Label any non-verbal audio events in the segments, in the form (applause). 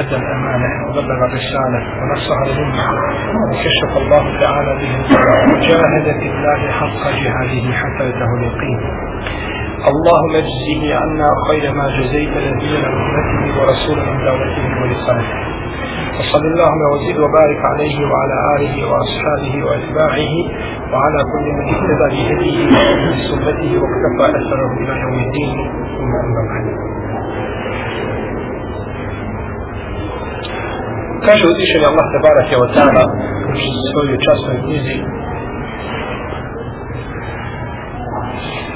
أدى الأمانة وبلغ الرسالة ونصح الأمة. وكشف الله تعالى به وجاهد في الله حق جهاده حتى أتاه اليقين. اللهم اجزه عنا خير ما جزيت نبينا أمته ورسولا من دعوته ولسانه. وصلى اللهم وزد وبارك عليه وعلى آله وأصحابه وأتباعه. وعلى كل من اهتدى بهديه وسنته واكتفى أثره إلى يوم الدين. ثم أما بعد. kaže uzvišeni Allah te barake od ta'ala u svojoj časnoj knjizi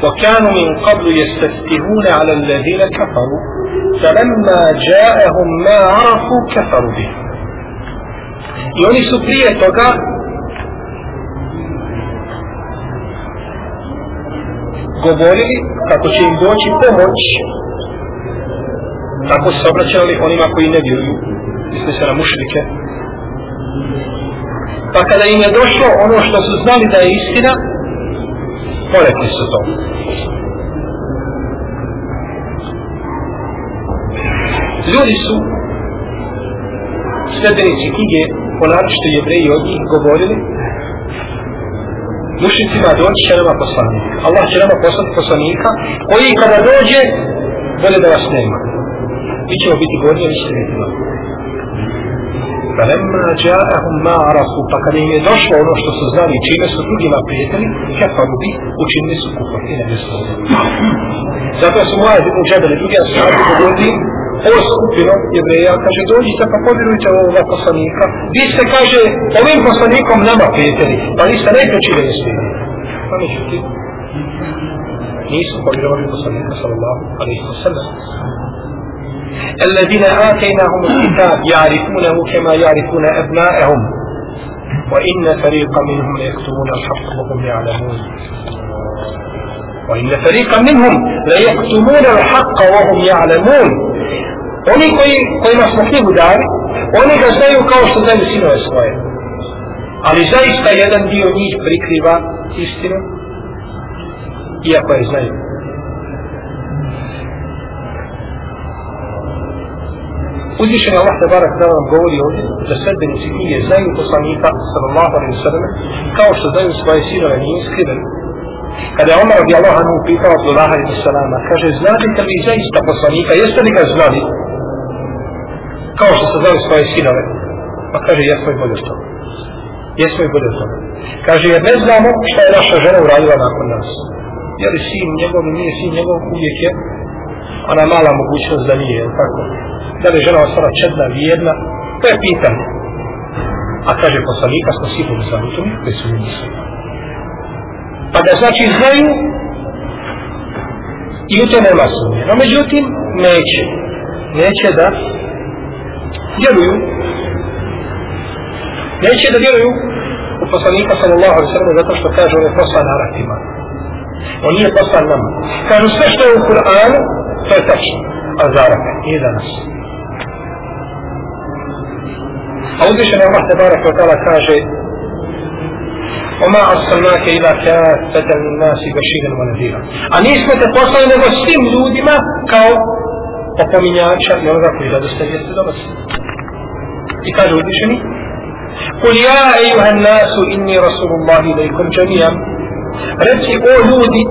وكانوا من قبل يستفتهون على الذين كفروا فلما جاءهم ما عرفوا كفروا به I oni su prije toga govorili kako će im doći pomoć tako su se obraćali onima koji ne vjeruju Misli se na mušrike. Pa kada im je došlo ono što su znali da je istina porekli su to. Ljudi su sredbenici knjige po jevreji od njih govorili mušicima doći će nama poslanik. Allah će nama poslati poslanika koji kada dođe bolje da vas nema. Mi ćemo biti gornje vi ćete biti فلما جاءهم ما عرفوا فقد im je došlo ono što su znali čime su drugima prijeteli kafaru bi učinili su kufar i nevjestvo zato su moja ibn Džabel i drugi ashabi govorili o skupino jevreja kaže dođite pa povjerujte ovoga poslanika vi ste kaže ovim poslanikom nama prijeteli pa vi ste najpreći nevjestvo pa međutim nisu povjerovali poslanika sallallahu alaihi wa sallam الذين آتيناهم الكتاب يعرفونه كما يعرفون أبناءهم. وإن فريقا منهم ليكتمون الحق وهم يعلمون. وإن فريقا منهم ليكتمون الحق وهم يعلمون. oni koji, kojima smo knjigu dali, oni ga znaju kao što znaju sinove svoje. Ali zaista jedan dio njih prikriva istinu, iako je znaju. Uzvišen je Allah tabarak da vam govori ovdje da sredbenici knjige znaju poslanika sallallahu alaihi sallam kao što znaju svoje sinove nije skriveni. Kada je Omar radi Allah anu pitao Abdullah alaihi sallama kaže znate li vi zaista poslanika? Jeste li ga znali? Kao što se znali svoje sinove. Pa kaže jesmo i bolje što jesmo i bolje što kaže jer ne znamo šta je naša žena uradila nakon nas. Jer sin njegov nije sin njegov uvijek je ona mala mogućnost da nije jel tako da li žena ostala čedna, vijedna, to je pitanje. A kaže poslanika smo sigurni za to, nikakve su mi misli. Pa da znači znaju i u to nema sumnje. No međutim, neće. Neće da djeluju. Neće da djeluju u poslanika sallallahu alaihi sallam zato što kaže on je poslan Arapima. On nije poslan nama. Kažu sve što je u Kur'anu, to je tačno. A za Arape, nije danas. A uzvišen je Allah tebarak wa ta'ala kaže Oma arsalnake ila kafatan nasi baširan wa nadira. A nismo te poslali nego svim ljudima kao opominjača i onoga koji da dosta jeste do vas. I kaže uzvišeni Kul ja ejuhan nasu inni rasulullahi ilaikum džemijam Reci o ljudi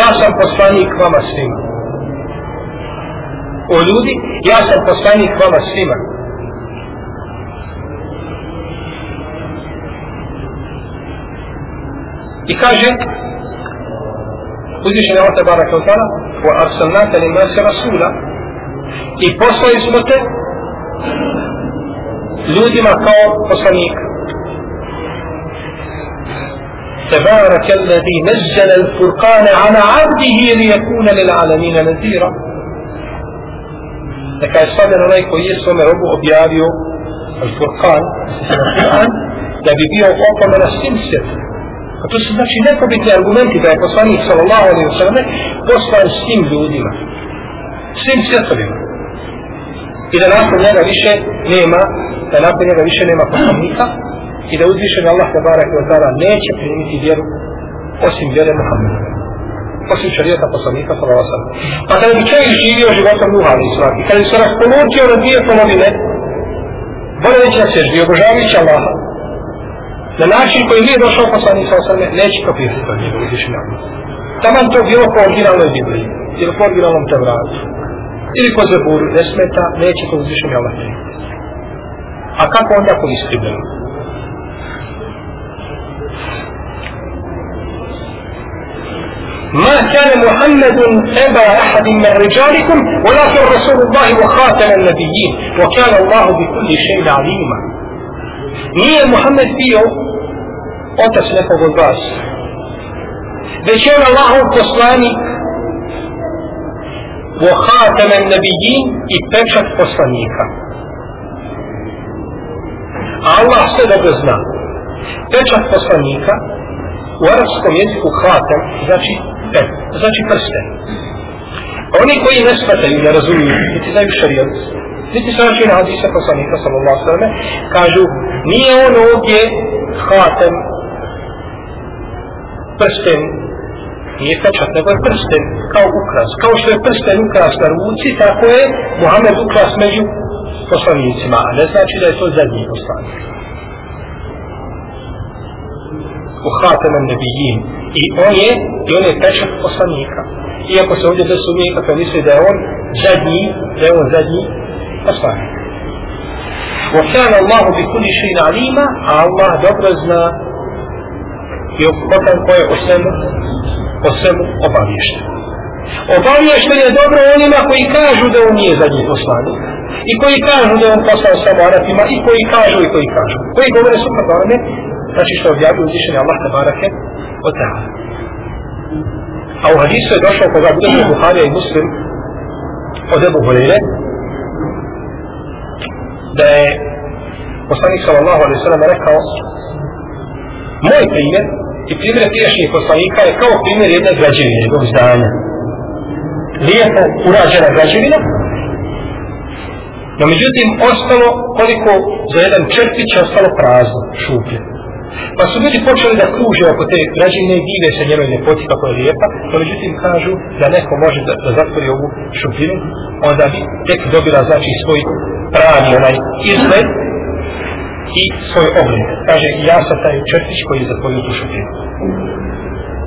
ja sam poslanik vama svima. O ljudi ja sam poslanik vama svima. I kaže uzvišen je Allah baraka wa ta'ala wa arsalnaka li nasi rasula i poslali smo te ljudima kao poslanik تبارك الذي نزل الفرقان على عبده ليكون للعالمين نذيرا Neka je slavljen onaj koji je svome robu objavio Al-Furqan, Al-Quran, da bi bio opomena svim svijetom. A to su znači nekobitni argumenti da je poslanik sallallahu alaihi wa sallam poslan svim ljudima, svim svjetovima. I da nakon njega više nema, da nakon njega više nema poslanika i da uzvišen Allah tabarak wa ta'ala neće primiti vjeru osim vjere Muhammeda. Osim šarijeta poslanika sallallahu alaihi wa sallam. Pa kada bi čovjek živio životom Nuha alaihi wa sallam i kada bi se raspolučio na dvije polovine, Bolević na sežbi, obožavajući Allaha, na način koji nije došao poslanik sa osrme, neće kopirati to njegov uzvišenje Allah. Taman to bilo po originalnoj Bibliji, ili po originalnom Tevratu, ili po Zeburu, ne smeta, neće to uzvišenje Allah. A kako onda po iskrivljeno? ما كان محمد أبا أحد من رجالكم ولكن رسول الله وخاتم النبيين وكان الله بكل شيء عليما nije Muhammed bio otac nekog od vas. Već je on Allahov poslanik khataman nabiyyin i pečat poslanika. Allah sve dobro zna. Pečat poslanika u arabskom jeziku khatam znači pen, znači prsten. Oni koji ne shvataju, ne razumiju, niti znaju šarijat, niti se način hadisa poslanika sallallahu sallam, kažu, nije on ovdje khatam prsten nije pečat, nego je prsten kao ukras. Kao što je prsten ukras na ruci, tako je Muhammed ukras među poslanicima, a ne znači da je to zadnji poslanik U Hateman Nebijin. I on je, i on je pečat poslanika. Iako se ovdje desumije kako misli da je on zadnji, da je on zadnji poslanik. وكان الله بكل شيء عليما الله dobro zna i opotan ko je o svemu, o svemu obavješten. Obavješten je dobro onima koji kažu da on nije zadnji poslanik. I koji kažu da on poslao samo Arapima i koji kažu i koji kažu. Koji govore su kad onome, znači što objavio uzvišenje Allah tabarake od ta'ala. A u hadisu je došao koga bude u Buharija i Muslim od Ebu Horeire da je poslanik sallallahu alaihi sallam rekao moj primjer i primjer priješnjih poslanika je kao primjer jedne građevine, jednog zdanja. Lijepo urađena građevina, no međutim ostalo koliko za jedan črpić ostalo prazno, šuplje. Pa su ljudi počeli da kruže oko te građevine i dive se njenoj ljepoti kako je lijepa, no međutim kažu da neko može da, da zatvori ovu šupinu, onda bi tek dobila znači svoj pravi onaj izgled i svoj oblik. Kaže, ja sam taj črtić koji je zatvorio tu šupinu.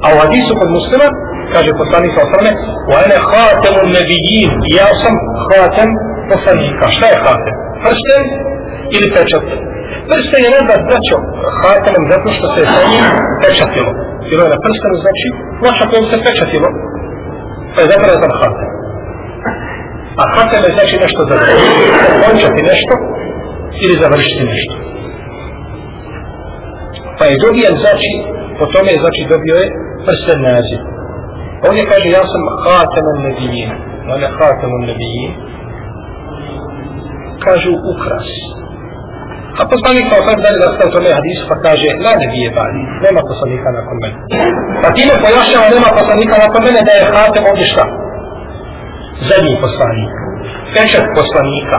A u hadisu kod muslima, kaže poslanik sa osrame, u ene hatemu nebijin, ja sam hatem poslanika. Šta je hatem? Prsten ili pečat? Prsten je nazad braćo hatemom zato što se je sa njim pečatilo. Bilo je na prstenu znači, vaša kojom se pečatilo, pa je zabrazan hatem. A hatem je znači nešto za Končati nešto ili završiti nešto. Pa je dobijen znači po tome je znači dobio je prsten naziv. On je kaže ja sam hatemun nebijin. On je hatemun nebijin. Kažu ukras a poslanik sa osam dalje zastav tome hadisu pa kaže la nebije bani nema poslanika nakon mene. Pa time pojašnjava nema poslanika nakon mene da je hatem ovdje šta? Zadnji poslanik. Pečat poslanika.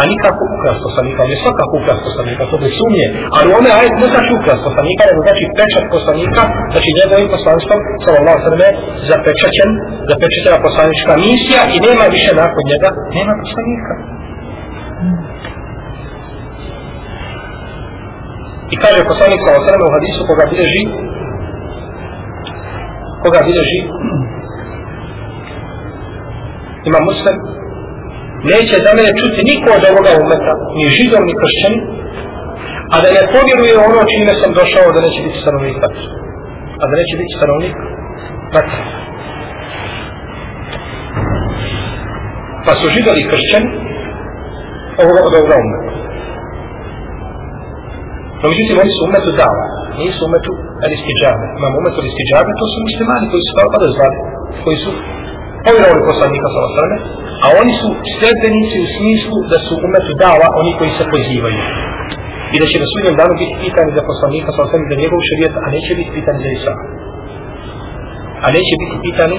A nikako ukras poslanika, on je svakako ukras poslanika, to bez sumnje, ali one ajet ne znači ukras poslanika, nego znači pečat poslanika, znači njegovim poslanstvom, samo Allah srme, zapečaćen, zapečaćena poslanička misija i nema više nakon njega, nema poslanika. I kaže poslanik sa osrme u hadisu koga bilježi, koga bilježi, ima muslim, neće za mene čuti niko od ovoga umeta, ni židom, ni kršćani, a da ne povjeruje ono čime sam došao da neće biti stanovnik vatre. A da neće biti stanovnik vatre. Pa su židali kršćani ovoga od ovoga umeta. No međutim, oni su umetu dala, nisu umetu al-istiđabe. Imamo umetu al-istiđabe, to su muslimani koji su kao pada zvali, koji su povjerovali poslanika sa osrame, a oni su sljedbenici u smislu da su umetu dala oni koji se pozivaju. I da će na sudnjem danu biti pitani za poslanika sa osam za njegov šarijet, a neće biti pitani za Isa. A neće biti pitani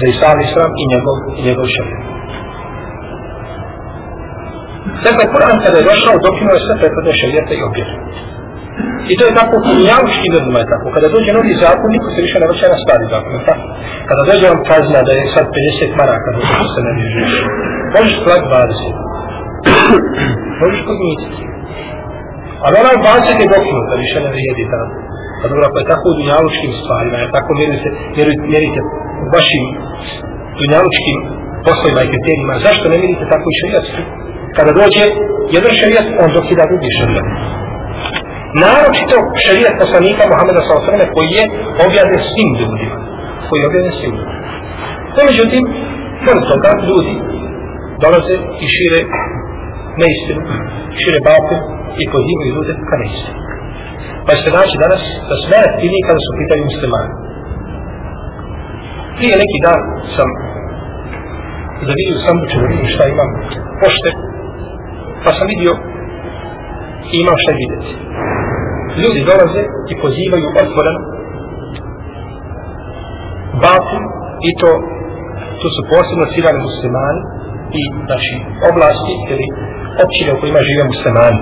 za Isa ali islam i njegov, i njegov šarijet. Dakle, Kur'an kada je došao, dokinuo je sve prethodne šarijete i objeve. I to je tako u dunjavuški ljudima je tako. Kada dođe novi zakon, niko se više ne vraća na stari zakon. Tako? Kada dođe vam kazna da je sad 50 maraka, da se ne vježiš, možeš plat 20. možeš podmijetiti. Ali onaj 20 je dokinut, da više ne vrijedi dan. Pa dobro, ako je tako u dunjalučkim stvarima, je tako mjerite, mjerite, mjerite u vašim dunjalučkim poslovima i kriterijima, zašto ne mjerite tako i šarijatski? Kada dođe jedan šarijat, on dokida drugi šarijat naročito šarijat poslanika Muhammeda s.a.v. koji je objavljen svim ljudima. Koji je objavljen svim ljudima. No, međutim, pored toga ljudi dolaze i šire neistinu, šire bapu i pozivaju ljude ka neistinu. Pa se naći danas da sve aktivniji kada su pitaju muslimani. Prije neki dan sam zavidio sam u da šta imam pošte, pa sam vidio i imam šta vidjeti. Ljudi dolaze i pozivaju otvoreno. Batu i to tu su posebno ciljani muslimani i znači oblasti ili općine u kojima žive muslimani.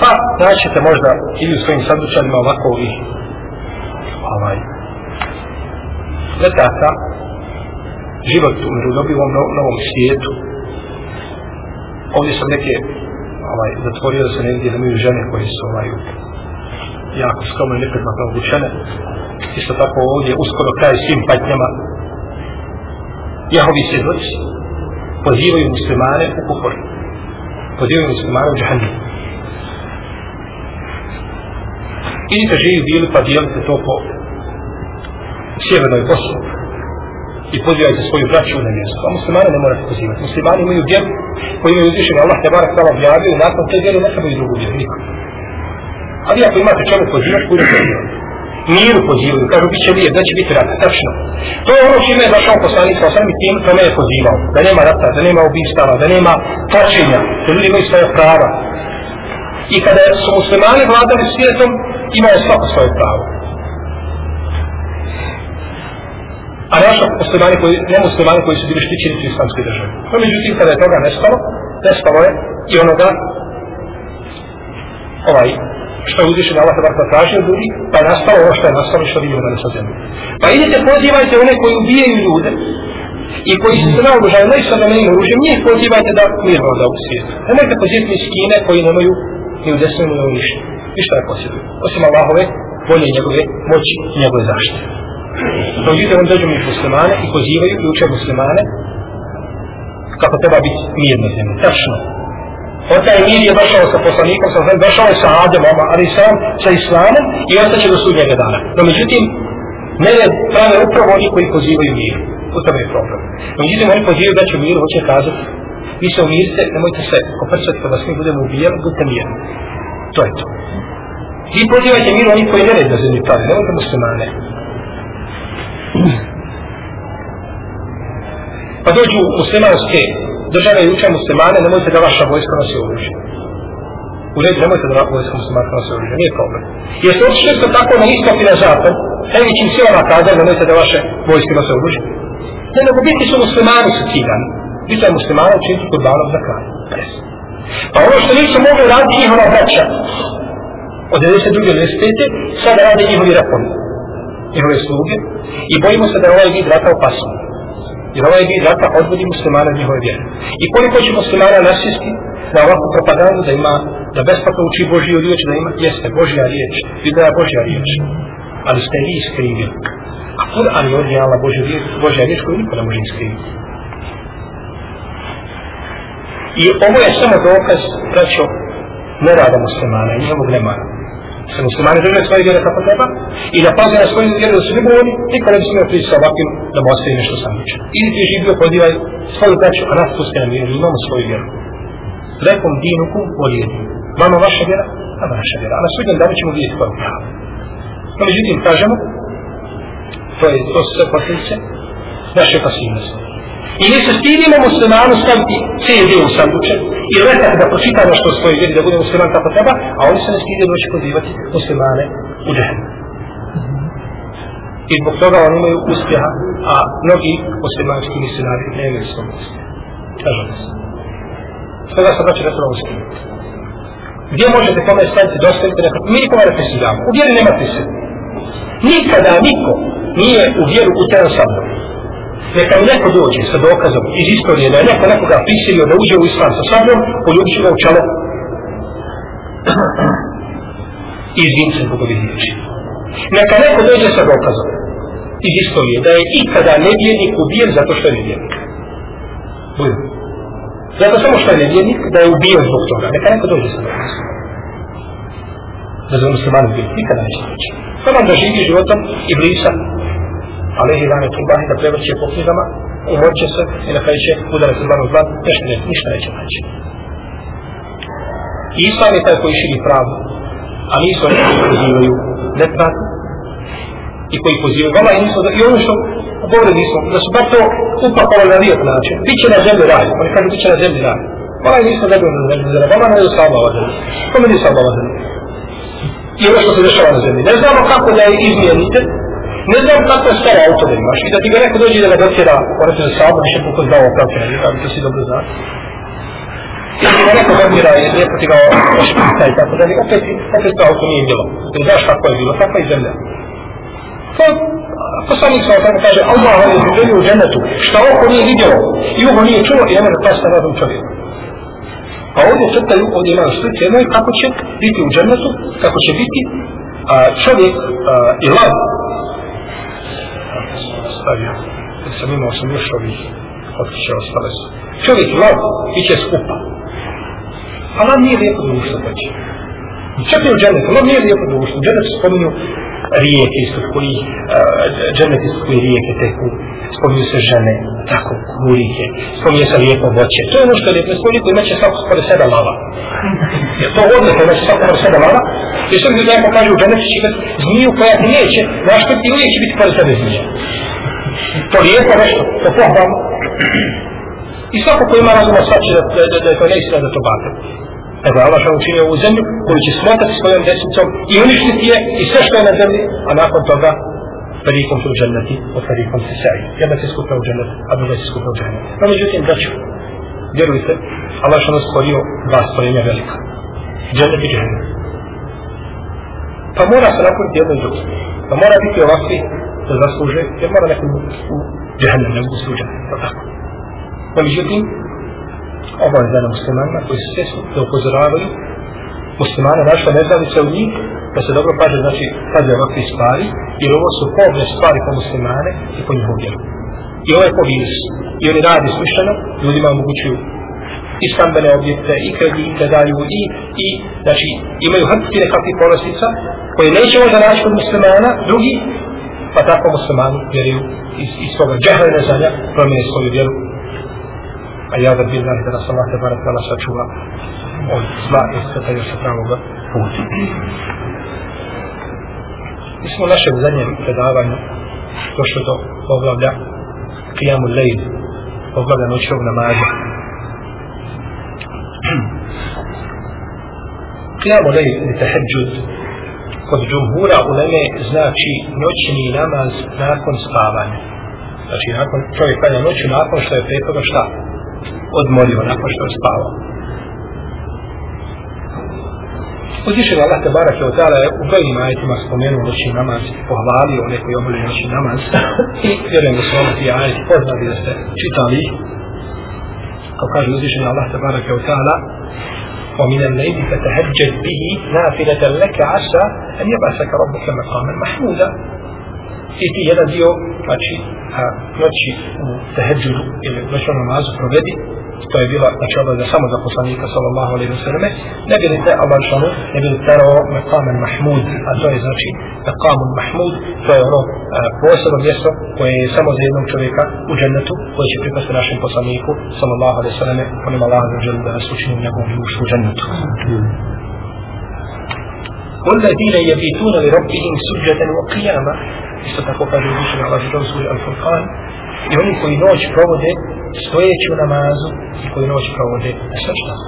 Pa naćete možda ili u svojim sandučanima ovako ovih ovaj letaka život u mirodobivom novom svijetu. Ovdje sam neke ovaj, zatvorio se negdje da imaju žene koje su ovaj, jako skromno i nepredmatno obučene. Isto tako ovdje uskoro kraj svim patnjama Jehovi svjedoci pozivaju muslimane u kufur. Pozivaju muslimane u džahanniju. Idite živi bili pa dijelite to po sjevernoj Bosni i pozivajte svoju braću na mjesto. A muslimane ne morate pozivati. Muslimani imaju vjeru koju imaju uzvišenje Allah te barak tala objavio i nakon te vjeru ne trebaju drugu vjeru. nikom. Ali ako imate čemu pozivati, bude pozivati. Miru pozivaju, kažu, bit će lijep, da će biti rata, tačno. To je ono čime je došao poslanik sa osam i tim, to me je pozivao. Da nema rata, da nema ubistava, da nema tlačenja, da ljudi imaju svoje prava. I kada su muslimani vladali svijetom, imaju svako svoje pravo. A naša muslimani koji, ne muslimani koji su bili štićeni u islamskoj državi. No, međutim, kada je toga nestalo, nestalo je i onoga, ovaj, što je uzvišen Allah tabar ta traži od ljudi, pa je nastalo ono što je nastalo i što vidimo danas na zemlji. Pa idete, pozivajte one koji ubijaju ljude i koji se zna obožaju, ne sa domenim oružjem, njih pozivajte da mirno da u svijetu. Nemojte pozivati ni skine koji nemaju ni u desnu ni u ništa. Ništa ne posjeduju. Osim Allahove volje njegove moći i njegove zaštite. Pa uđite on dođu među muslimane i pozivaju i uče muslimane kako treba biti mir na zemlji. Tačno. On taj mir je došao sa poslanikom, sa zemlji, došao je sa Ademom, ali sam sa Islamom i ostaće do sudnjega dana. No međutim, ne je prave upravo oni koji pozivaju mir. U tome je problem. No međutim, oni pozivaju da će mir, hoće kazati, vi se umirite, nemojte se koprcati pa kada vas mi budemo ubijali, budite mirni. To je to. Vi pozivajte mir oni koji ne red na zemlji pravi, nemojte muslimane. Pa dođu muslimanske države i uče muslimane, nemojte da vaša vojska nosi oružje. U redu, nemojte da vojska muslimanska nosi oružje, nije problem. Jer se otišli ste tako na istok i na zapad, najvećim silama kazali, nemojte da vaše vojske nosi oružje. Ne, nego biti su muslimani su ciljani. Biti je muslimana učiniti kod banom za kraj. Pa ono što nisu mogli raditi njihova braća, od 92. do 95. sada rade njihovi repovi, njihove sluge, i bojimo se da je ovaj vid rata opasan. Jer ovaj vid rata odvodi muslimana od njihove vjere. I koliko će muslimana nasisti na ovakvu propagandu da ima, da besplatno uči Božiju riječ, da ima, jeste Božja riječ, videa Božja riječ. Ali ste vi iskrivili. A Kur'an je odnijala Božja riječ, Božja riječ koju niko ne može iskriviti. I ovo je samo dokaz, braćo, nerada muslimana i njihovog nemara se muslimani drže svoje vjere kako treba i da paze na svoju vjeru da su ljubovni, niko ne bi smio prići sa ovakvim da mu ostaje nešto samiče. Ili ti živio, podivaj svoju braću, a nas pusti na vjeru, imamo svoju vjeru. Lekom dinuku volijedi. Vama vaša vjera, a naša vjera. A na sudnjem danu ćemo vidjeti koja prava. No, međutim, kažemo, to je, to su sve posljedice naše pasivnosti. I mi se stidimo muslimanu staviti CD u sanduče i letak da pročita ono nešto svoje vjeri, da bude musliman kako treba, a oni se ne stide doći pozivati muslimane u džehnu. I zbog toga oni imaju uspjeha, a mnogi muslimanski misionari ne imaju svoj uspjeha. Nažalost. Stoga sam znači da treba uspjeti. Gdje možete kome staviti dostaviti nekako? Mi nikome ne prisiljamo. U vjeri nema prisiljamo. Nikada niko nije u vjeru utjeran sa mnom. Neka mi neko dođe sa dokazom iz istorije da je neko nekoga prisilio da uđe u islam sa sabljom, poljubit ću ga u čalo (clears throat) i se zbog ovih riječi. Neka neko dođe sa dokazom iz istorije da je ikada nevjernik ubijen zato što je nevjernik. Budu. Zato samo što je nevjernik da je ubijen zbog toga. Neka neko dođe sa dokazom. Da se muslimanu ubijen. Nikada neće doći. Samo da živi životom i blisa Alehi lane tullahi da prevrće po knjigama, umoće se i na kraju će udare se zbanu zlat, nešto ne, ništa neće naći. I Islam je taj koji širi pravu, a nisu oni koji pozivaju nepravdu i koji pozivaju vama i nisu da, i ono što govore nisu, da su bar to upakovali na lijep način. Biće na zemlji raj, oni kažu biće na zemlji raj. Vama i nisu zadovoljni na zemlji raj, vama ne je sama ova zemlja. To mi nije sama ova zemlja? I ono što se dešava na zemlji. Ne znamo kako da je izmijenite, Ne znam kako je stara auto da imaš i da ti ga neko dođe da ga dotjera, ono se za sabu, više puko zdao kako je, da to si dobro znaš. I ti ga neko docira i lijepo ti ga ošpita i tako da li, opet, opet to auto nije bilo. Jer znaš kako je bilo, kakva je zemlja. To, poslanik sa osam kaže, Allah vam je želio u džennetu, šta oko nije vidjelo i uho nije čuo i ne može pasta na tom čovjeku. A pa ovdje crtaju, ovdje imaju slici jednoj kako će biti u džennetu, kako će biti a, čovjek a, i lav stavio. Jer sam imao sam još ovih otkića ostale su. Čovjek lav, bit će skupa. A lav nije lijepo društvo tači. Čak i u dženetu, lav nije lijepo društvo. U se spominju rijeke isto koji, uh, dženet isto koji rijeke teku. Spominju se žene, tako, kurike. Spominju se lijepo voće. To je ono što je lijepo. Spominju koji imaće svako skoro sedam lava. Jer to odlijepo imaće svako skoro sedam lava. Jer što mi neko kaže u dženetu će imati zmiju koja ti neće, znaš ti uvijek će biti pored sebe zmija to lijepo nešto, to pohvalno. I svako ko ima razuma svači da, da, da, da je to neistina da to bate. Evo Allah što učinio ovu zemlju koju će smotati svojom desnicom i uništiti je i sve što je na zemlji, a nakon toga farikom su u dženneti, o farikom se saji. Jedna se skupa u džennet, a druga se skupa u džennet. No međutim, braću, vjerujte, Allah što nas stvorio dva stvorenja velika. Džennet i džennet. Pa mora se napuniti jedno i drugo. Pa mora biti ovakvi da zasluže, jer mora nekom u džahnem ne mogu sluđa. To tako. No, međutim, ovo je zana muslimanima koji su svjesni da upozoravaju muslimane naša nezavice u njih, da se dobro paže, znači, pazi ovakve stvari, jer ovo su pobne stvari po muslimane i po njihovu vjeru. I ovo je po virus. I oni radi smišljeno, ljudima omogućuju i stambene objekte, i kredite daju, i, i, znači, imaju hrtski nekakvih ponostica, koje neće možda naći kod muslimana, drugi, pa tako muslimani vjeruju iz, iz svoga džehla i neznanja promijene svoju vjeru. A ja da bil da nas Allah tebara tala sačuva od zla i skrataju sa pravog puta. Mi smo u našem zadnjem predavanju došli do poglavlja Qiyamu Lejl poglavlja noćnog namaza. Qiyamu Lejl ili teheđud kod džumhura u neme znači noćni namaz nakon spavanja. Znači nakon čovjek kada noću nakon što je prije toga šta? Odmorio nakon što je spavao. Uzvišen Allah te barak je odala je u brojnim ajetima spomenuo noćni namaz pohvalio one koji obavljaju noćni namaz i vjerujem da su ono ti ajeti poznali da ste čitali kao kaže uzvišen Allah te barak je odala ومن الليل فتهجد به نافلة لك عسى أن يبعثك ربك مقاما محمودا. إتي يلا ديو ماتشي ماتشي تهجد ماتشي نماز to je bila znači obavlja samo za poslanika sallallahu alaihi wa sallam ne bi li te Allah šanu ne bi li terao mekamen mahmud a to je znači mekamun mahmud to je ono posebno mjesto koje je samo za jednog čovjeka u džennetu koje će pripasti našem poslaniku sallallahu alaihi wa sallam onim Allah za džel da nas učini u njegovom dušu u džennetu والذين يبيتون لربهم سجدا وقياما isto tako kaže uzvišen Allah za dom svoj Al-Furqan I oni koji noć provode stojeći u namazu i koji noć provode na srčnom.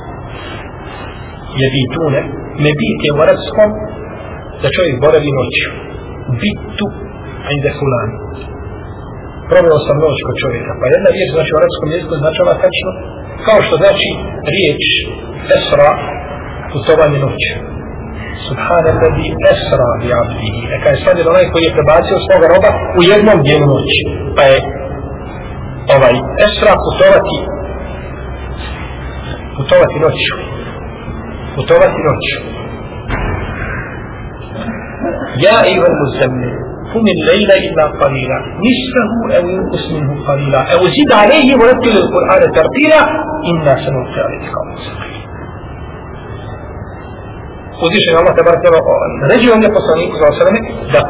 Je bitune, ne bit je u arabskom da čovjek boravi noću. Bitu, a inde fulan. Proveo sam noć kod čovjeka. Pa jedna riječ znači u arabskom jeziku značava tačno kao što znači riječ esra, putovanje noću. Subhana alladhi esra bi abdihi. Neka je sad onaj koji je prebacio svoga roba u jednom dijelu noći. Pa je ovaj esra putovati putovati noću. Putovati noću. Ja i vel muzammil. قم الليل إلا قليلا نصفه أو ينقص منه قليلا أو زد عليه ورتل القرآن ترتيلا إنا سنلقي عليك ثقيلا uzvišen Allah tebara teba ređi on je poslaniku za osrame da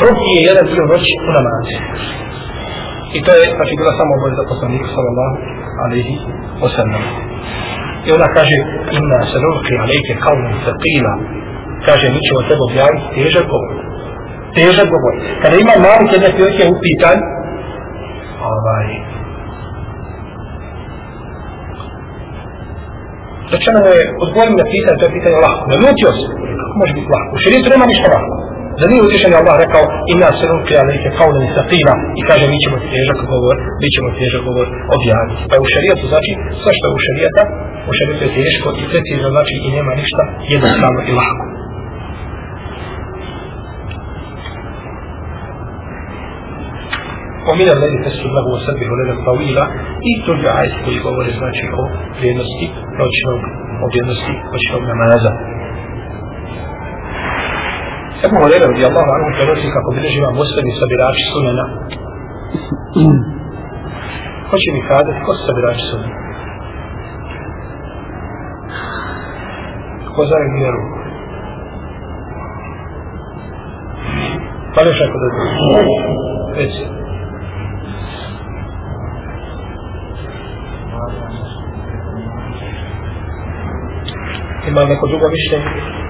probije jedan dio noći u namazi. I to je znači bila samo oboj za poslaniku sallallahu alaihi wasallam. I ona kaže inna se nulki alaike kaunem thaqila kaže mi ćemo tebe objaviti težak govor. Težak govor. Kada ima mali kada je upitan ovaj Rečeno je, odgovorim na pitanje, to je pitanje lahko. Ne lutio se. Kako može biti lahko? U širijetu nema ništa lahko. Za nije uzvišen je Allah rekao, ima se ruke, ali ih je kao da mi sativa i kaže, mi ćemo težak govor, mi ćemo težak govor objaviti. Pa u šarijetu znači, sve što je u šarijeta, u šarijetu je teško i precizno znači i nema ništa jednostavno i lahko. ومن الذي تسجد له وسبح لنا طويلا i to je ajet koji govore znači o vrijednosti noćnog, o vrijednosti noćnog namaza. Ebu Horeira radi Allahu anhu prenosi kako bilježi vam muslimi sabirači sunena. Ko će mi kazati, ko su sabirači sunena? Ko zove mi ruku? Pa li još ako da Reci. Ima neko drugo mišljenje?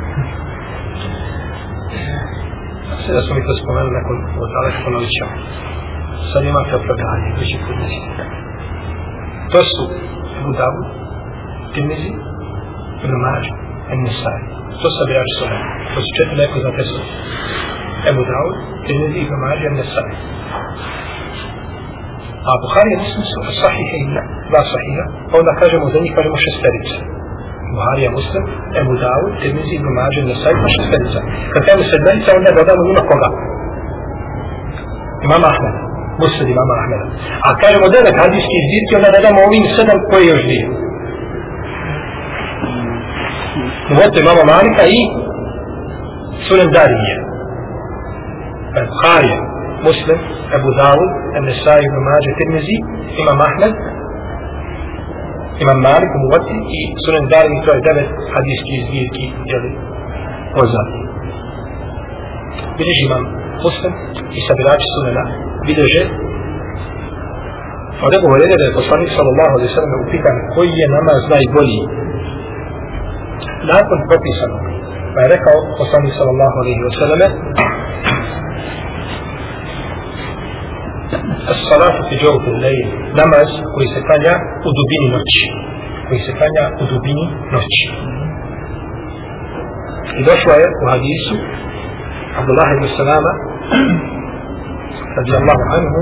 Sve da smo mi to spomenuli nakon od dalek ponovit ćemo. Sad imate opravdanje, koji će podnesti. To su Abu Dawud, Timizi, Ibn Mađu, Enisaj. To su abijači svoje. To su četiri neko za te su. Ebu Dawud, Timizi, Ibn Mađu, Enisaj. A Buhari je mislim su sahihe i dva sahiha. Onda kažemo za njih kažemo šesterica. Buharija Muslim, Ebu Dawud, Tirmizi, Ibn Mađe, Nesaj, pa šesterica. Kad kažemo sedmerica, onda dodamo ima koga? Imam Ahmed. Muslim imam Ahmed. A kažemo devet hadijskih zbirki, onda dodamo ovim sedam koji još dvije. Uvote imamo Malika i Sunem Darije. Buharija, Muslim, Ebu Dawud, Nesaj, Ibn Mađe, Tirmizi, Imam Ahmed, imam Malik, Muvati i Sunan Darimi, to je devet hadijskih zbirki, jeli, poznati. Bileži imam Muslim i sabirači Sunana, bileže od Ebu Horeira da je poslanik sallallahu alaihi sallam upitan koji je namaz najbolji. Nakon propisanog pa je rekao poslanik sallallahu alaihi sallam As-salatu jawfi al-layl, namaz koji se klanja u dubini noći. Koji se klanja u dubini noći. I došlo je u hadisu Abdullah ibn Salama radijallahu anhu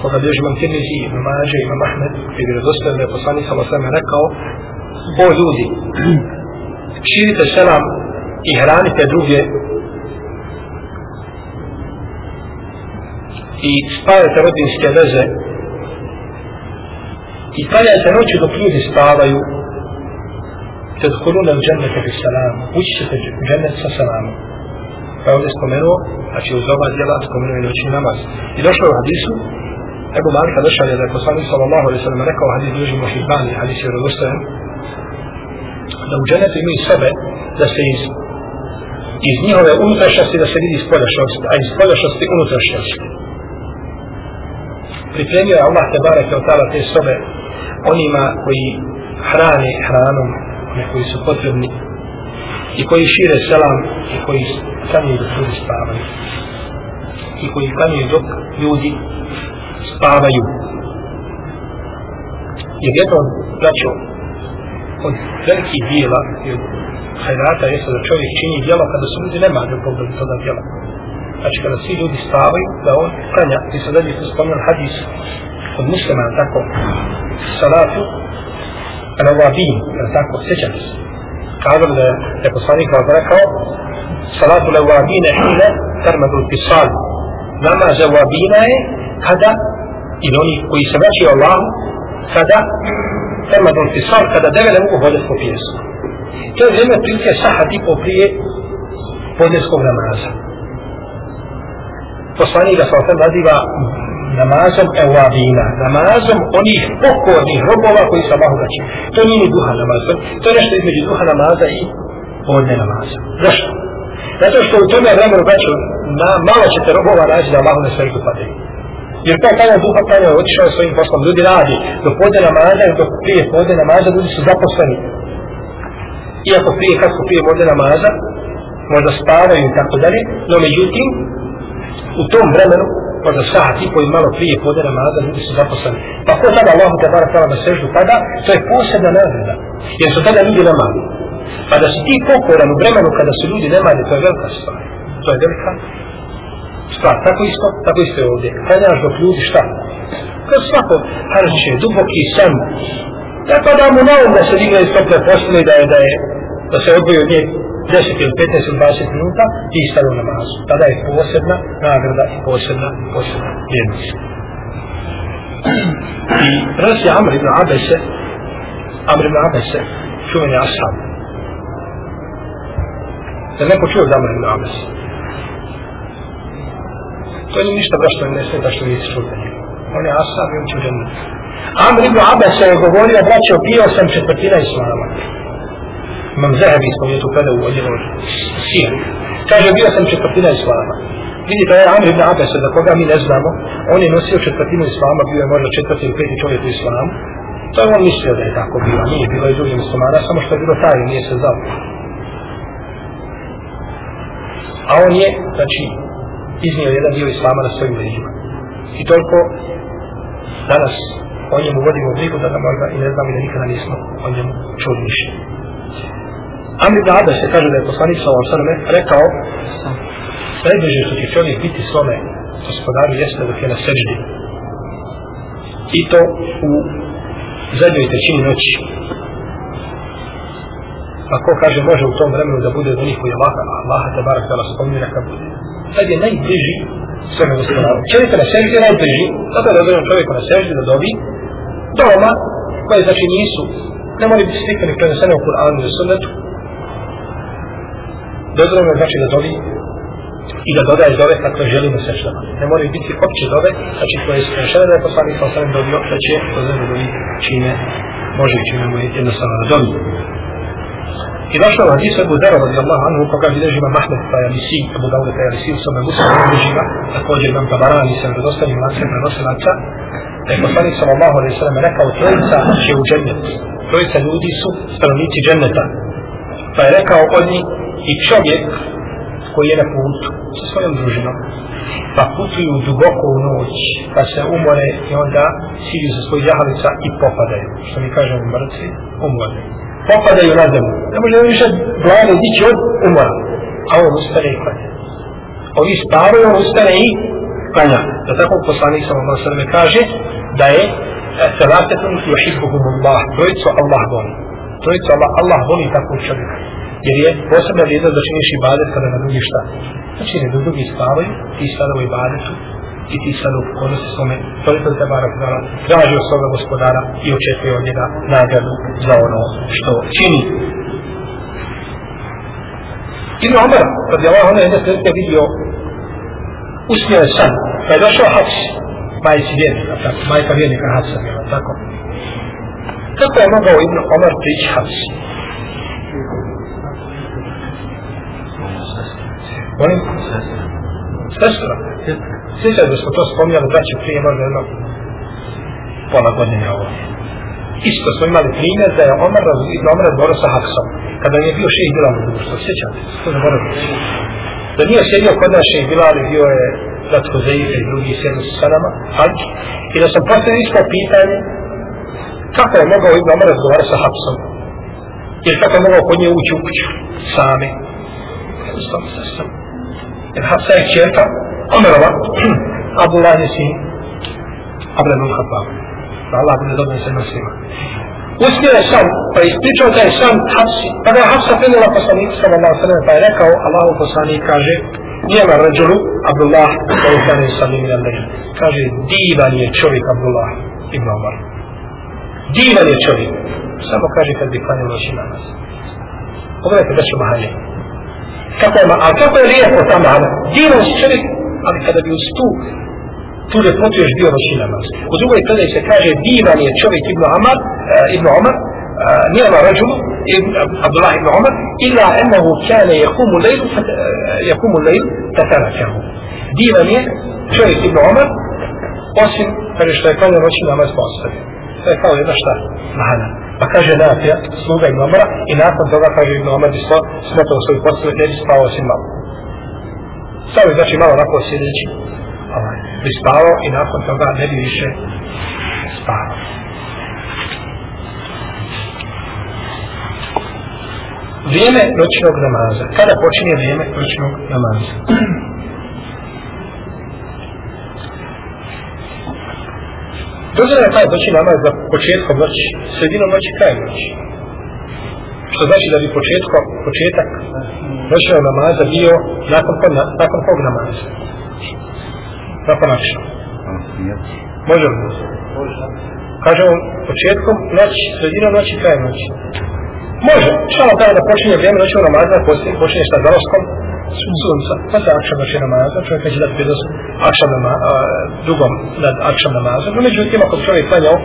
koga bježi imam Tirmizi, imam Mađe, imam Ahmed koji je vjerozostavljen da je poslanik sallallahu alaihi sallam rekao o ljudi širite selam i hranite druge i spajate rodinske veze. I klanjate noću dok ljudi spavaju. Te dholune u džennete bi salamu. Ući ćete u džennet sa salamom. Pa je ovdje spomenuo znači uz ova djela spomenuo i noćni namaz. I došlo je u hadisu Ebu Malika došao je da je poslanik sallallahu alaihi sallam rekao hadis duži mohibani hadis je rodostojan da u džennetu imaju sebe da se iz iz njihove unutrašnjosti da se vidi spoljašnosti, a iz spoljašnjosti unutrašnjosti pripremio je Allah te bareke od tala te sobe onima koji hrane hranom, one koji su potrebni i koji šire selam i koji sami dok ljudi spavaju. i koji klanjaju dok ljudi spavaju. Jer jedno od, braćo, od velikih dijela i od hajrata jeste da čovjek čini djelo kada su ljudi nema da pogledu toga djela. Znači kada svi ljudi spavaju, da on klanja, ti se zadnji smo spomenuli hadis od muslima, tako, salatu, al-awabin, tako, sjećate se. Kazali da je poslanik vam rekao, salatu al-awabin hine termadu pisal. Namaz awabina je kada, ili oni koji se vraćaju Allahu, kada termadu pisal, kada deve ne mogu hoditi po pijesku. To je vrijeme prilike sahat i po prije podneskog namaza poslanika sa osam naziva namazom evabina, namazom onih pokornih robova koji se Allahu vraćaju. To nije ni duha namaza, to je nešto između duha namaza i podne namaza. Zašto? Zato što u tome vremenu gaću, na, malo ćete robova naći da Allahu ne sve ih upadaju. Jer taj kada duha kada je otišao svojim poslom, ljudi radi do podne namaza i do prije podne namaza, ljudi su zaposleni. Iako prije, kako prije podne namaza, možda spavaju i tako dalje, no međutim, u tom vremenu možda sahat i koji malo prije pode namaza, ljudi su zaposleni. Pa ko tada Allah te bar tala na seždu pada, to je posebna nagrada. Jer su tada ljudi nemali. Pa da si ti pokoran u vremenu kada su ljudi nemali, to je velika stvar. To je velika stvar. Tako isto, tako isto je ovdje. Klanjaš dok ljudi šta? Kao svako harče, duboki san. Ja pa da mu na um da se digne iz tople postele da je, da je, da se odboji od nje 10 ili 15 ili 20 minuta i stavio namazu. Tada je posebna nagrada i posebna, posebna vrijednost. I prenosi Amr ibn Abese, Amr ibn Abese, čuveni ashab. Da neko čuje od Amr ibn Abese. To nije ništa brašto ne smeta što nisi čuo da njega. On je ashab i on će u Amr ibn Abese je govorio, braćo, bio sam četvrtina islama. Imam Zahebi spomenuo tu kada u odjelu Sijan. Kaže, bio sam četvrtina Islama. Vidite, ovaj Amr ibn Abbas, da koga mi ne znamo, on je nosio četvrtinu Islama, bio je možda četvrti ili peti čovjek u Islamu. To je on mislio da je tako bilo, nije bilo i drugim muslimana, samo što je bilo taj, nije se znao. A on je, znači, iznio jedan dio Islama na svojim leđima. I toliko danas o njemu vodimo brigu da ga možda i ne znamo i da nikada nismo o njemu čuli ništa. Amri ibn Ada se kaže da je poslanik sa ovom rekao najbliže što će čovjek biti svome gospodaru jeste dok je na seždi. I to u zadnjoj trećini noći. Pa ko kaže može u tom vremenu da bude do njih koji je Allah, Allah te barak da spomni neka bude. Sad je najbliži svome gospodaru. Čovjek na seždi je najbliži, zato je dozvoljeno čovjeku na seždi da dobi doma koje znači nisu ne moraju biti slikani prenesene u Kur'anu i sunnetu, dozvoljeno je znači da dovi i da dodaje dove kakve želimo na seždama. Ne moraju biti opće dove, znači koje su skrešene da je poslanik sa osam dobio, da će dozvoljeno dovi čime može i čime mu je jednostavno da dovi. I došlo u hadisu Ebu Zara radi Allah anhu, koga bilježi ima Mahmed pa je Alisi, Ebu Dawud pa Alisi, u svome Musa bilježi ga, također imam Tabarani sa vredostanim lancem prenosilaca, da je poslanik sallallahu alaihi sallam rekao, trojica će u džennet, trojica ljudi su stanovnici dženneta, pa je rekao od njih, i čovjek koji je na putu sa svojom družinom pa putuju duboko u noć pa se umore i onda siđu sa svojih jahalica i popadaju. Što mi kažemo mrtvi umore popadaju na zemlju. Ne može više glave dići od umora. A on ustane i klanja. Ovi spavaju on ustane i klanja. Da tako poslanik sam vam sveme kaže da je Salatetun yuhibbuhum Allah trojicu Allah voli trojicu Allah, Allah voli takvog čovjeka jer je posebna vrijednost da činiš ibadet kada na drugi šta. Znači ne do drugi spavaju, ti sada u ibadetu i ti sada u pokornosti svome, toliko te barak dala, traži od svoga gospodara i očekuje od njega nagradu za ono što čini. Ibn Omar, kad je Allah ono jedne prilike vidio, usmio je san, pa je došao Hafs, majci vjernika, tako, majka vjernika Hafsa, tako. Kako je mogao Ibn Omar prići Hafsi? Molim? Sestra. Sjećaj da smo to spomnjali braće prije možda jedno pola godine ovo. Isto smo imali primjer da je Omar Ibn Omar razborio sa Haksom. Kada je bio šeji Bilal u društvu. Sjećate se? To zaboravio. Da nije sjedio kod nas šeji Bilal bio je Zatko Huzeife i drugi sjedio sa nama, hađ, i da sam postavio isto pitanje, kako je mogao Ibn Omer razgovarati sa Hapsom? Ili kako je mogao kod nje ući u kuću, sami? Sam se sam. Jer Hapsa je čerka, Omerova, (clears throat) Abdullah je sin, Abdullah ibn Khattab. Allah bude dobro se nasima. Usnio je sam, pa ispričao taj je sam Hapsi, pa ga je Hapsa prinula poslanik, sallallahu sallam, pa je rekao, Allahu poslanik kaže, nijema rađulu, Abdullah, da sallam, kane sam imi na Kaže, divan je čovjek Abdullah, ibn Omar divan je čovjek. Samo kaže kad bi klanio noći namaz. Pogledajte da ću mahanje. Kako je, a kako je lijepo ta mahana? Divan si čovjek, ali kada bi uz tu, tu ljepotu još bio noći namaz. U drugoj predaj se kaže divan je čovjek Ibn Omar, uh, e, Ibn Omar, uh, nije rađulu, Abdullah ibn Omar, ila ennehu kjane jakumu lejlu, uh, jakumu e, lejlu, tatana kjahu. Divan je čovjek Ibn Omar, osim kada što je klanio noći namaz postavio. To je kao jedna šta? Mana. Pa kaže Nafija, sluga Ibn Omara, i nakon toga kaže Ibn Omar bi sto smetao svoju postavu, ne bi spao osim malo. Stavio znači malo onako sjedeći, ovaj, bi spavao i nakon toga ne bi više spavao. Vrijeme noćnog namaza. Kada počinje vrijeme noćnog namaza? (clears throat) Dozirno je taj noći znači namaz za početkom noći, sredinom noći, krajem noći. Što znači da bi početko, početak noćnog namaza bio nakon, kog, nakon kog namaza? Nakon akša. Može li? Kažemo početkom noći, sredinom noći, krajem noći. Može. Šta vam da počinje vrijeme znači, noćnog namaza, poslije počinje šta zalaskom, sunca, pa se akšam noći namaza, čovjek neće dati prednost akšam namaza, drugom nad akšam namazom, no međutim, ako čovjek klanjao,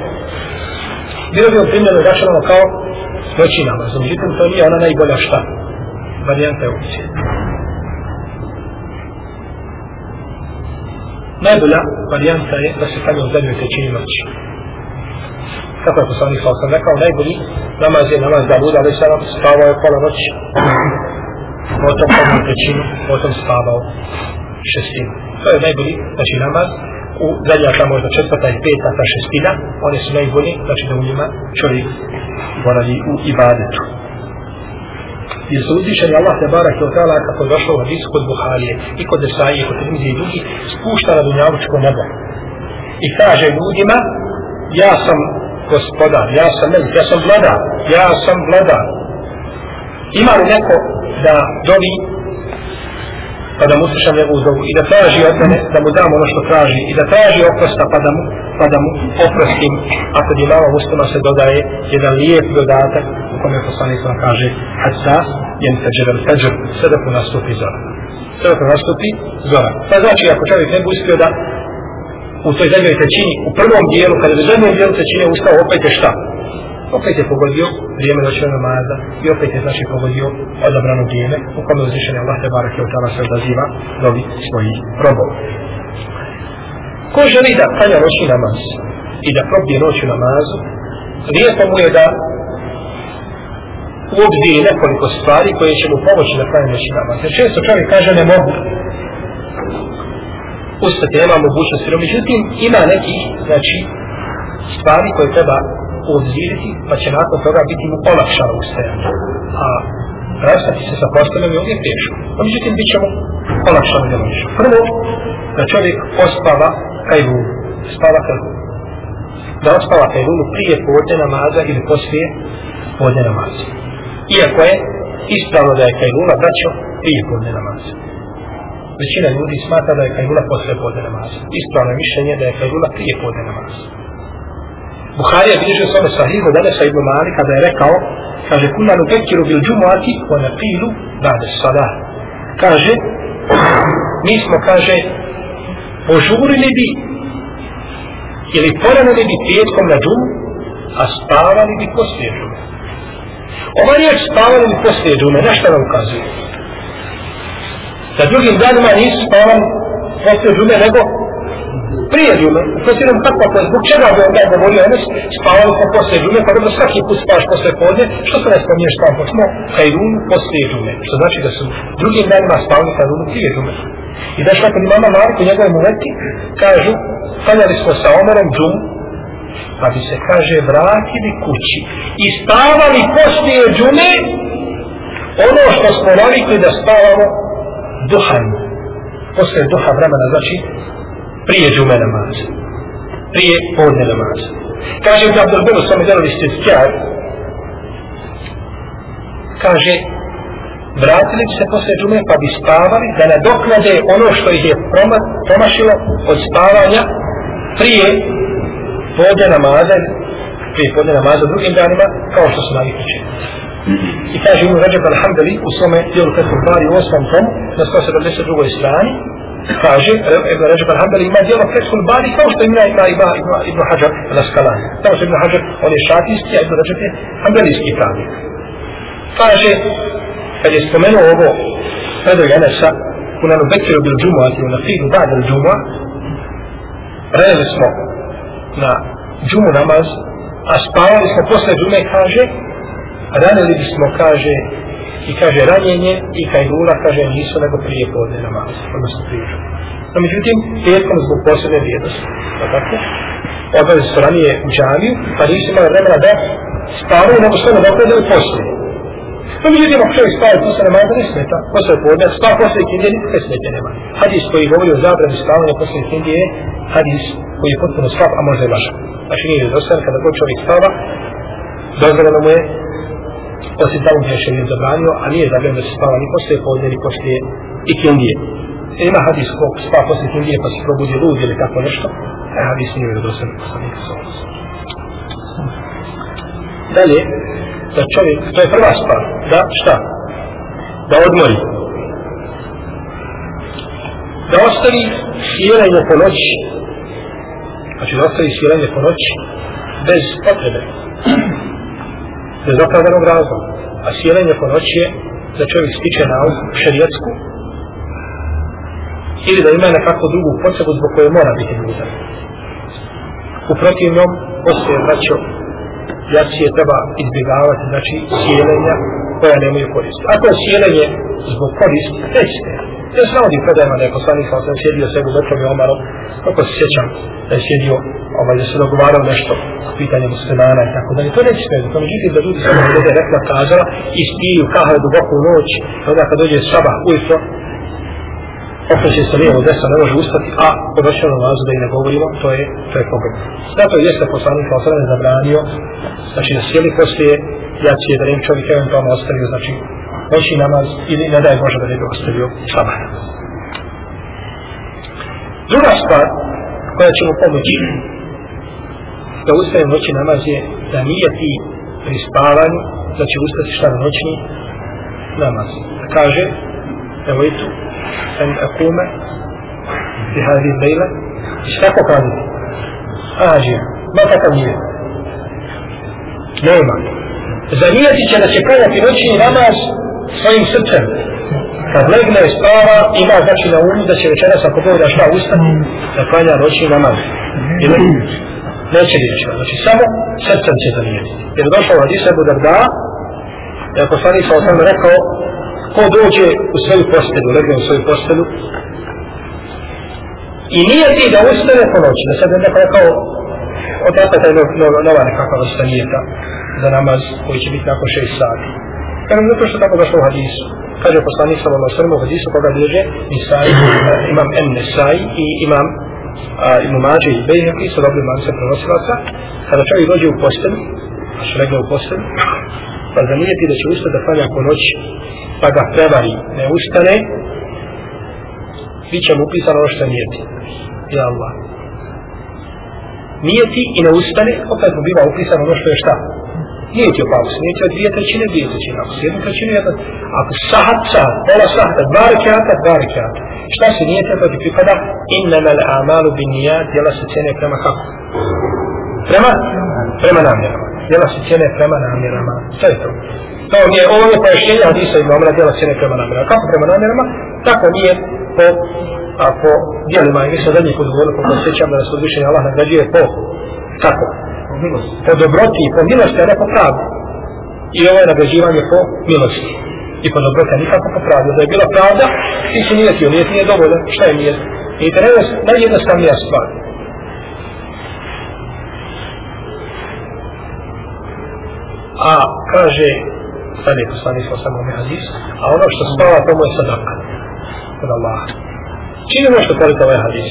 bilo bi oprimljeno i računalo kao noći namaz, međutim, to nije ona najbolja šta, varijanta je opcija. Najbolja varijanta je da se klanja u zadnjoj trećini noći. Kako je poslanik sa osam rekao, najbolji namaz je namaz da buda, ali sada spavao je pola noći potom prvu trećinu, potom spavao šestinu. To je najbolji, znači namaz, u zadnja ta možda četvrta i peta, ta šestina, one su najbolji, znači da u njima čovjek boravi u ibadetu. I su uzvišeni Allah te barak i otala kako je došlo u hadisu kod Buharije i kod Desaije, kod Rimzi i drugi, spušta na dunjavučko nebo. I kaže ljudima, ja sam gospodar, ja sam melik, ja sam vladar, ja sam vladar. Ima li neko da dovi pa da mu slušam njegovu zovu i da traži od mene da mu dam ono što traži i da traži oprosta pa da mu, pa da mu oprostim. A kod imama muslima se dodaje jedan lijep dodatak u kome poslanik sam kaže hatta jen feđer al feđer sve dok nastupi zora. Sve dok nastupi zora. Pa znači ako čovjek ne bi uspio da u toj zadnjoj trećini u prvom dijelu kada je zadnjoj dijelu trećine ustao opet je šta? Opet je pogodio vrijeme noćnog namaza i opet je znači pogodio odabrano vrijeme u kome uzvišenje Allah te barak je utala se odaziva novi svojih robov. Ko želi da klanja noćni namaz i da probije noću namazu, lijepo mu je da u obziri nekoliko stvari koje će mu pomoći da klanja noćni namaz. Jer često čovjek kaže ne mogu ustati, nema mogućnosti, no međutim ima neki, znači, stvari koje treba obziriti, pa će nakon toga biti mu olakšano ustajanje. A rastati se sa postavljom je uvijek teško. A međutim, bit će mu olakšano da možeš. Prvo, da čovjek ospava kajlunu. Spava kajlunu. Da ospava kajlunu prije podne namaza ili poslije podne namaza. Iako je ispravno da je kajluna braćo prije podne namaza. Većina ljudi smatra da je kajluna posle podne namaza. Ispravno je mišljenje da je kajluna prije podne namaza. Buharija bilježi svome sahihu dane sa Ibn Mali kada je rekao, kaže, kuna nubekiru bil džumuati wa napilu bade salah. Kaže, mi smo, kaže, požurili bi ili poranili bi petkom na džumu, a spavali bi poslije džume. Ova riječ spavali bi poslije džume, na nam ukazuje? Da drugim danima nisu spavali poslije džume, nego prije džume, ufasiram kako to, zbog čega bi onda govorio Enes, ono spavali smo poslije džume, pa dobro svaki put spavaš poslije podne, što se ne spominješ spavam po smo, kajrun poslije džume, što znači da su drugim danima spavali pa kajrun prije džume. I da što kod imama Marku, njegove muleti, kažu, stanjali smo sa Omerom džumu, pa bi se, kaže, vratili kući i spavali poslije džume ono što smo navikli da spavamo duhan. Poslije duha vremena, znači, prije džume namaza. Prije podne namaza. Kaže, da bi bilo samo djelovi ste kaže, vratili bi se posle džume pa bi spavali da nadoknade ono što ih je promašilo od spavanja prije podne namaza prije podne namaza drugim danima kao što su navikli. I kaže Ibn Rajab al-Hamdali u svome dijelu Fethul Bari u osmom tomu na 172. strani kaže Ibn Ređeb al-Hambali ima dijelo Fethul Bari kao što ima ima ima Ibn, Hajar al-Askalani. Tamo se Ibn Hajar on je šatijski, a Ibn Ređeb je hambalijski pravnik. Kaže kad je spomenuo ovo predaj Enesa u nanu Bekiru bil džumuat i u nafidu ba'd il džumua rejeli smo na džumu namaz a spavali smo posle džume kaže ranili bismo kaže i kaže ranjenje i kajdula kaže nisu nego prije podne namaz odnosno prije džumu no međutim petkom zbog posebne vrijednosti pa tako odvali su ranije u džaviju pa nisu imali vremena da spavaju nego sve ne dokladaju poslije No međutim, ako čovjek je posle namaza ne smeta. Posle podne, spav posle ikindije nikakve smete nema. Hadis koji govori o zabrani spavanja posle ikindije je hadis koji je potpuno slab, a možda je lažan. Znači nije dostan kada god čovjek spava, dozvoljeno mu je osim tamo gdje je šerijat zabranio, a nije zabranio da se spava ni poslije podne, ni poslije ikindije. E, ima hadis kog spava poslije ikindije pa se probudi lud ili tako nešto, e, hadis nije dozvan posle nikakve Dalje, da čovjek, to je prva stvar, da šta? Da odmori. Da ostavi sviranje po noći, znači da ostavi sviranje po noći bez potrebe, iz opravdanog razloga. A sjelenje po noći je da čovjek stiče na šerijetsku ili da ima nekakvu drugu potrebu zbog koje mora biti budan. U protivnom, postoje vraćo jacije treba izbjegavati, znači sjelenja koja nemaju korist. Ako je sjelenje zbog korist, nećete. Ja sam navodim predajma da je poslanik sa osam sjedio s Ebu Bekrom i Omarom, kako se sjećam da je sjedio, ovaj, da se dogovarao nešto o pitanju muslimana i tako dalje. To neće smeti, to međutim da ljudi samo glede rekla kazala i spiju kahve duboko u noć, onda kad dođe sabah ujutro, okreće se lijevo desno, ne može ustati, a po došljeno nalazu da i ne govorimo, to je, to je pogod. Zato je jeste poslanik sa osam zabranio, znači da sjeli poslije jacije, da im čovjek eventualno ostavio, znači veći namaz ili ne daj Bože da ne bi ostavio sabah. Druga stvar koja će mu pomoći da ustaje noći namaz je da nije ti pri spavanju da će ustati šta na noćni namaz. Da kaže, evo i tu, en akume, bihadi lejle, i šta ko? Ađe, ma takav nije. Nema. Zanijeti će da će kajati noćni namaz svojim srcem. Kad legne spava, ima znači na umu da će večeras ako Bog da šta ustati, da klanja noćni namaz. Ili neće riječi. Znači samo srcem će zanijeti. Jer došao od Isabu Darda, jer poslanik sa osam rekao, ko dođe u svoju postelju, legne u svoju postelju, i nije ti da ustane po noći, da sad je neko rekao, od taj no, no, nova nekakva vrsta nijeta za namaz koji će biti nakon šest sati. Kažem, zato što tako došlo u hadisu. Kaže poslanik sa vama srmu u hadisu koga bilježe Nisai, eh, imam en Nisai i imam uh, Ibn Mađe i Bejheqi sa dobrim lancem prenosilaca. Kada čovjek dođe u postelju, a što legne u postelju, pa zanijeti da će ustati da klanja po noći pa ga prevari, ne ustane, bit će mu upisano ono što nijeti. Ja Allah. Nijeti i ne ustane, opet mu biva upisano ono što je šta? Neće paus, neće dvije trećine, dvije trećine, ako se jednu trećinu, jedna, ako sahat, sahat, pola sahata, dva rekiata, dva rekiata. Šta se nije treba da pripada? Innama l'amalu bin nijat, djela se cene prema kako? Prema? Prema namjerama. Djela se cene prema namjerama. To je to. To mi je ovo je pojašnjenje hadisa i mamra djela se ne prema namjerama. Kako prema namjerama? Tako nije po, a, po djelima. I mislim da njih odgovorili, kako sjećam da nas odvišenje Allah nagrađuje po, kako? Milosti, Po dobroti, po milosti, a ne po pravu. I ovo je nagrađivanje po milosti. I po dobroti, a nikako po popravio. Da je bila pravda, ti si nijetio, nijet nije dovoljno, Šta je nijet? I to je najjednostavnija stvar. A kaže, sad je poslanik sa samom hadis, a ono što spava, to mu je sadaka. Kod Allah. Čini ono nešto koliko ovaj hadis?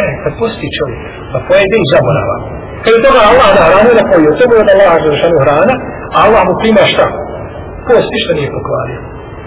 E, kad pusti čovjek, pa pojede i zaborava. Kad je toga Allah da hranu da pojede, to je od Allaha za hrana, a Allah mu prima šta? Post ništa nije pokvario.